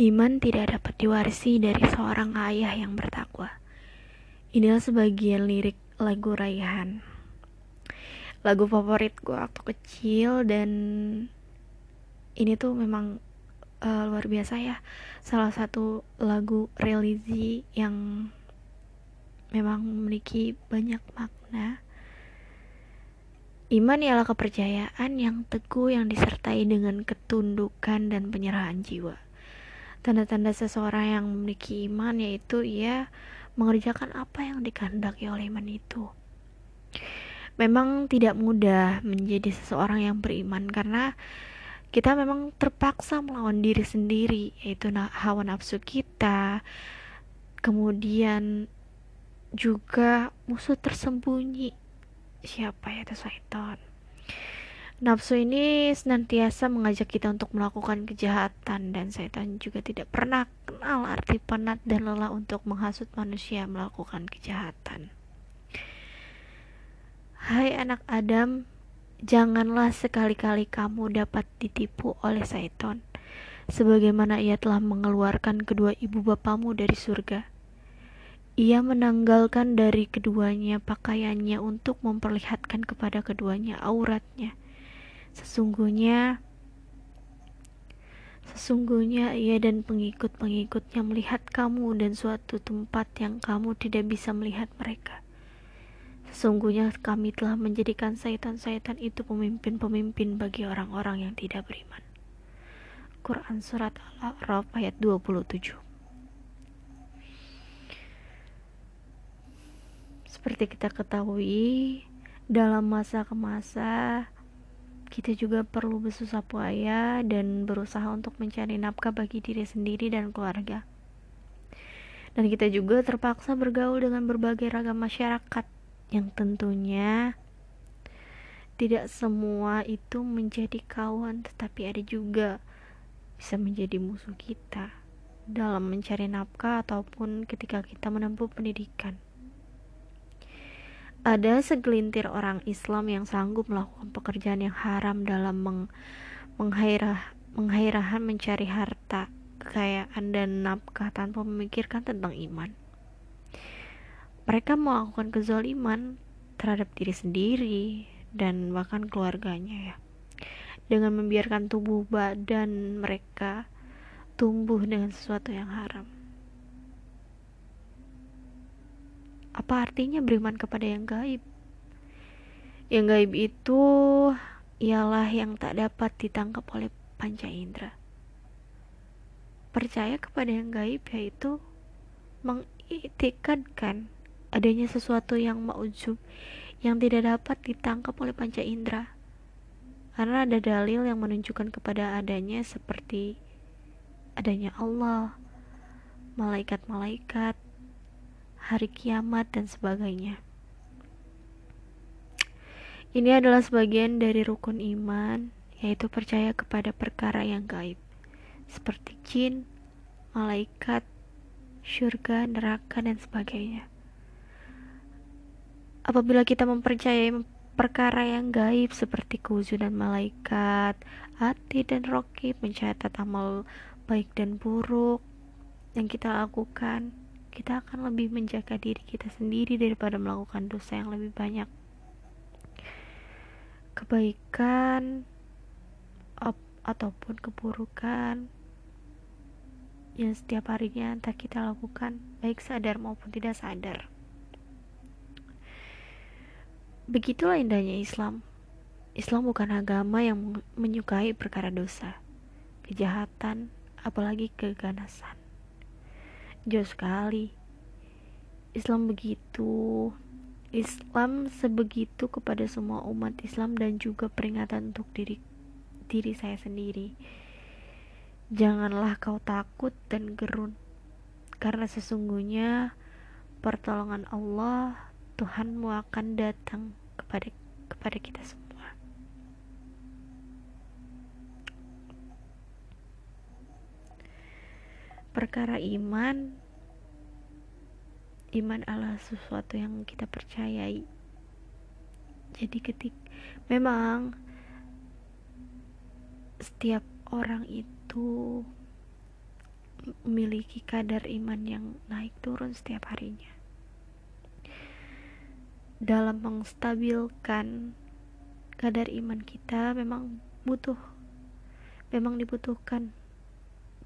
Iman tidak dapat diwarisi dari seorang ayah yang bertakwa. Inilah sebagian lirik lagu Raihan. Lagu favorit gue waktu kecil dan ini tuh memang uh, luar biasa ya. Salah satu lagu religi yang memang memiliki banyak makna. Iman ialah kepercayaan yang teguh yang disertai dengan ketundukan dan penyerahan jiwa. Tanda-tanda seseorang yang memiliki iman yaitu ia mengerjakan apa yang dikehendaki oleh iman itu. Memang tidak mudah menjadi seseorang yang beriman karena kita memang terpaksa melawan diri sendiri yaitu hawa nafsu kita kemudian juga musuh tersembunyi siapa ya itu syaitan Nafsu ini senantiasa mengajak kita untuk melakukan kejahatan dan setan juga tidak pernah kenal arti penat dan lelah untuk menghasut manusia melakukan kejahatan. Hai anak Adam, janganlah sekali-kali kamu dapat ditipu oleh setan, sebagaimana ia telah mengeluarkan kedua ibu bapamu dari surga. Ia menanggalkan dari keduanya pakaiannya untuk memperlihatkan kepada keduanya auratnya Sesungguhnya Sesungguhnya ia dan pengikut-pengikutnya melihat kamu dan suatu tempat yang kamu tidak bisa melihat mereka. Sesungguhnya kami telah menjadikan syaitan-syaitan itu pemimpin-pemimpin bagi orang-orang yang tidak beriman. Quran Surat Al-A'raf ayat 27 Seperti kita ketahui, dalam masa ke masa, kita juga perlu bersusah payah dan berusaha untuk mencari nafkah bagi diri sendiri dan keluarga. Dan kita juga terpaksa bergaul dengan berbagai ragam masyarakat yang tentunya tidak semua itu menjadi kawan, tetapi ada juga bisa menjadi musuh kita dalam mencari nafkah ataupun ketika kita menempuh pendidikan. Ada segelintir orang Islam yang sanggup melakukan pekerjaan yang haram dalam meng menghairah menghairahan mencari harta, kekayaan dan nafkah tanpa memikirkan tentang iman. Mereka melakukan kezaliman terhadap diri sendiri dan bahkan keluarganya ya. Dengan membiarkan tubuh badan mereka tumbuh dengan sesuatu yang haram. Apa artinya beriman kepada yang gaib? Yang gaib itu ialah yang tak dapat ditangkap oleh panca indera. Percaya kepada yang gaib yaitu mengiktikadkan adanya sesuatu yang maujub yang tidak dapat ditangkap oleh panca indera. Karena ada dalil yang menunjukkan kepada adanya seperti adanya Allah, malaikat-malaikat, hari kiamat, dan sebagainya. Ini adalah sebagian dari rukun iman, yaitu percaya kepada perkara yang gaib, seperti jin, malaikat, surga, neraka, dan sebagainya. Apabila kita mempercayai perkara yang gaib seperti kewujudan malaikat, hati dan roki mencatat amal baik dan buruk yang kita lakukan, kita akan lebih menjaga diri kita sendiri daripada melakukan dosa yang lebih banyak. Kebaikan ataupun keburukan yang setiap harinya entah kita lakukan baik sadar maupun tidak sadar. Begitulah indahnya Islam. Islam bukan agama yang menyukai perkara dosa, kejahatan, apalagi keganasan jauh sekali. Islam begitu Islam sebegitu kepada semua umat Islam dan juga peringatan untuk diri diri saya sendiri. Janganlah kau takut dan gerun karena sesungguhnya pertolongan Allah Tuhanmu akan datang kepada kepada kita semua perkara iman iman adalah sesuatu yang kita percayai jadi ketik memang setiap orang itu memiliki kadar iman yang naik turun setiap harinya. Dalam menstabilkan kadar iman kita memang butuh memang dibutuhkan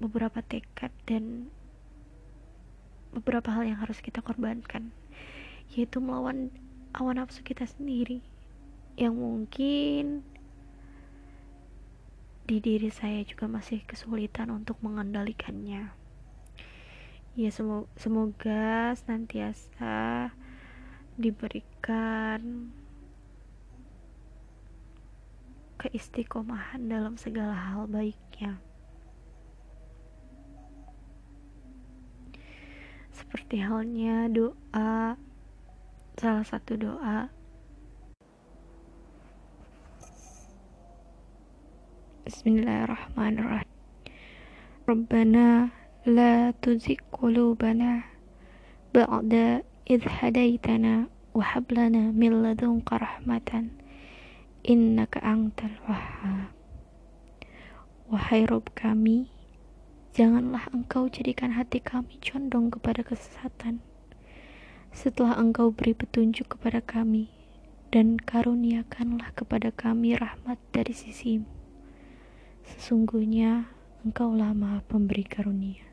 beberapa tekad dan beberapa hal yang harus kita korbankan yaitu melawan awan nafsu kita sendiri yang mungkin di diri saya juga masih kesulitan untuk mengendalikannya. Ya semoga, semoga senantiasa diberikan keistiqomahan dalam segala hal baiknya. Seperti halnya doa, salah satu doa Bismillahirrahmanirrahim. Rabbana la tuzigh qulubana ba'da idh hadaitana wa hab lana min ladunka rahmatan innaka antal wahhab. Wahai Rabb kami, janganlah engkau jadikan hati kami condong kepada kesesatan. Setelah engkau beri petunjuk kepada kami, dan karuniakanlah kepada kami rahmat dari sisimu. Sesungguhnya Engkaulah Maha Pemberi karunia.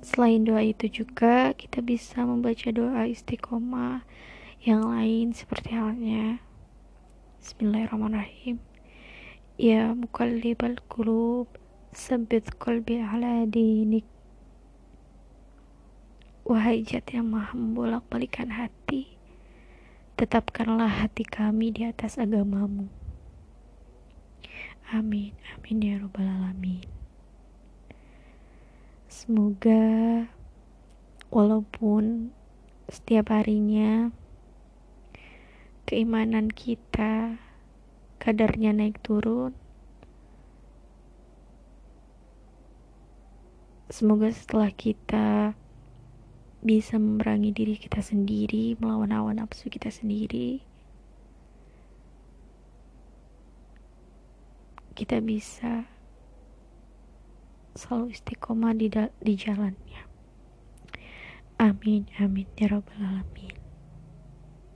Selain doa itu juga kita bisa membaca doa istiqomah yang lain seperti halnya Bismillahirrahmanirrahim. Ya mukallibal qulub, sabit qalbi ala dinik. Wahai jat yang maha membolak-balikan hati, tetapkanlah hati kami di atas agamamu. Amin, amin ya robbal alamin. Semoga walaupun setiap harinya keimanan kita kadarnya naik turun, semoga setelah kita bisa memerangi diri kita sendiri, melawan hawa nafsu kita sendiri. Kita bisa selalu istiqomah di, di jalannya. Amin, amin, ya Rabbal 'Alamin.